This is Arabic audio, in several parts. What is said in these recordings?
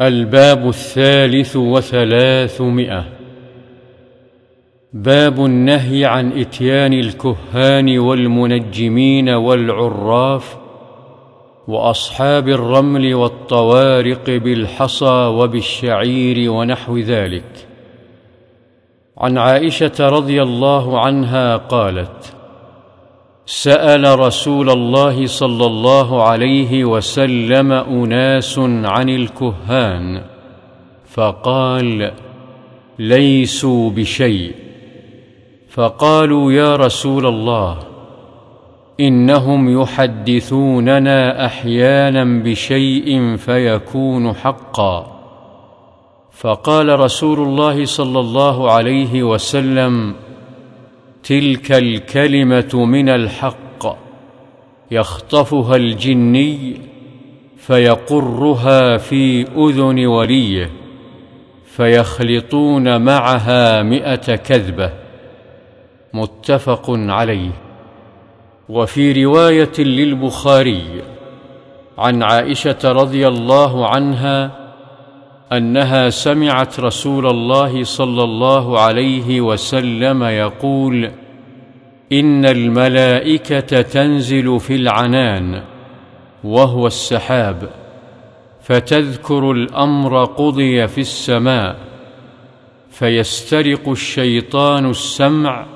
الباب الثالث وثلاثمائة. باب النهي عن إتيان الكهان والمنجمين والعراف وأصحاب الرمل والطوارق بالحصى وبالشعير ونحو ذلك. عن عائشة رضي الله عنها قالت سأل رسول الله صلى الله عليه وسلم أناس عن الكهان فقال ليسوا بشيء. فقالوا يا رسول الله إنهم يحدثوننا أحيانا بشيء فيكون حقا. فقال رسول الله صلى الله عليه وسلم تلك الكلمة من الحق يخطفها الجني فيقرها في أذن وليه فيخلطون معها مائه كذبة. متفق عليه. وفي رواية للبخاري عن عائشة رضي الله عنها أنها سمعت رسول الله صلى الله عليه وسلم يقول إن الملائكة تنزل في العنان وهو السحاب فتذكر الأمر قضي في السماء فيسترق الشيطان السمع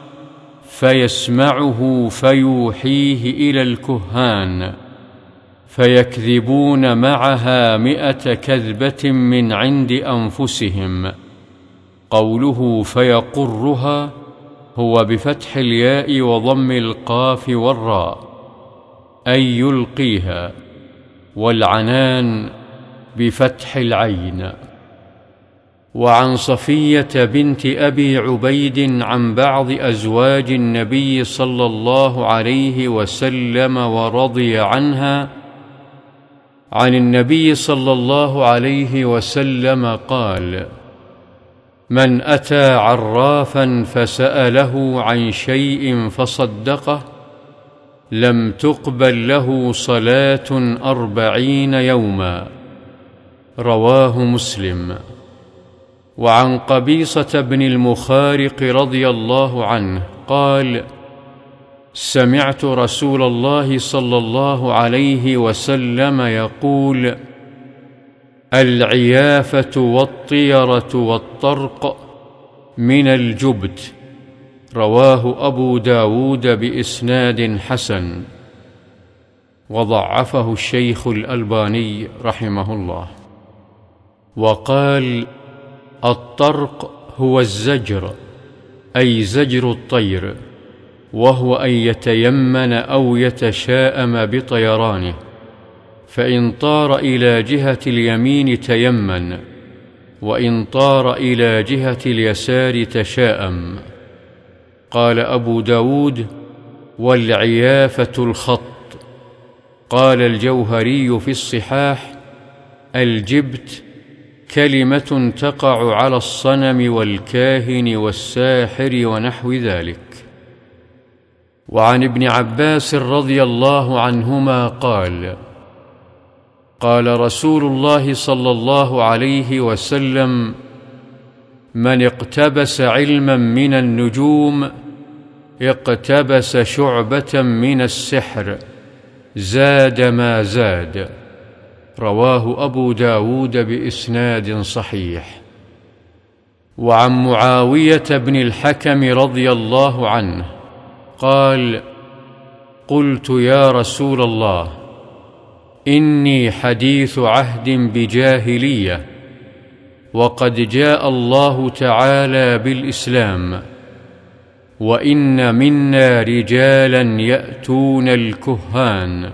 فيسمعه فيوحيه إلى الكهان. فيكذبون معها مائه كذبة من عند أنفسهم. قوله فيقرها هو بفتح الياء وضم القاف والراء أي يلقيها والعنان بفتح العين. وعن صفية بنت أبي عبيد عن بعض أزواج النبي صلى الله عليه وسلم ورضي عنها عن النبي صلى الله عليه وسلم قال من أتى عرافا فسأله عن شيء فصدقه لم تقبل له صلاة أربعين يوما. رواه مسلم. وعن قبيصة بن المخارق رضي الله عنه قال سمعت رسول الله صلى الله عليه وسلم يقول العيافة والطيرة والطرق من الجبت. رواه أبو داود بإسناد حسن. وضعفه الشيخ الألباني رحمه الله. وقال الطرق هو الزجر أي زجر الطير. وهو أن يتيمن أو يتشاءم بطيرانه فإن طار إلى جهة اليمين تيمن وإن طار إلى جهة اليسار تشاءم. قال أبو داود والعيافة الخط. قال الجوهري في الصحاح الجبت كلمة تقع على الصنم والكاهن والساحر ونحو ذلك. وعن ابن عباس رضي الله عنهما قال قال رسول الله صلى الله عليه وسلم من اقتبس علما من النجوم اقتبس شعبة من السحر زاد ما زاد رواه أبو داود بإسناد صحيح. وعن معاوية بن الحكم رضي الله عنه قال قلت يا رسول الله إني حديث عهد بجاهلية وقد جاء الله تعالى بالإسلام وإن منا رجالا يأتون الكهان.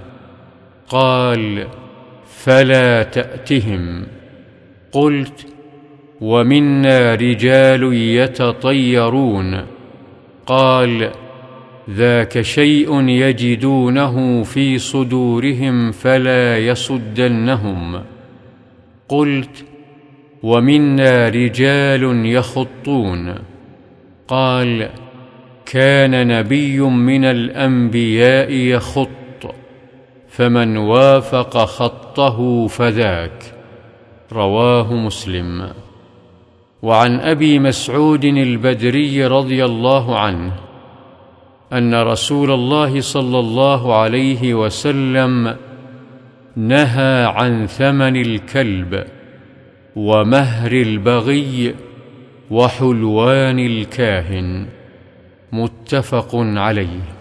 قال فلا تأتهم. قلت ومنا رجال يتطيرون. قال ذاك شيء يجدونه في صدورهم فلا يصدنهم. قلت ومنا رجال يخطون. قال كان نبي من الأنبياء يخط فمن وافق خطه فذاك. رواه مسلم. وعن أبي مسعود البدري رضي الله عنه أن رسول الله صلى الله عليه وسلم نهى عن ثمن الكلب ومهر البغي وحلوان الكاهن. متفق عليه.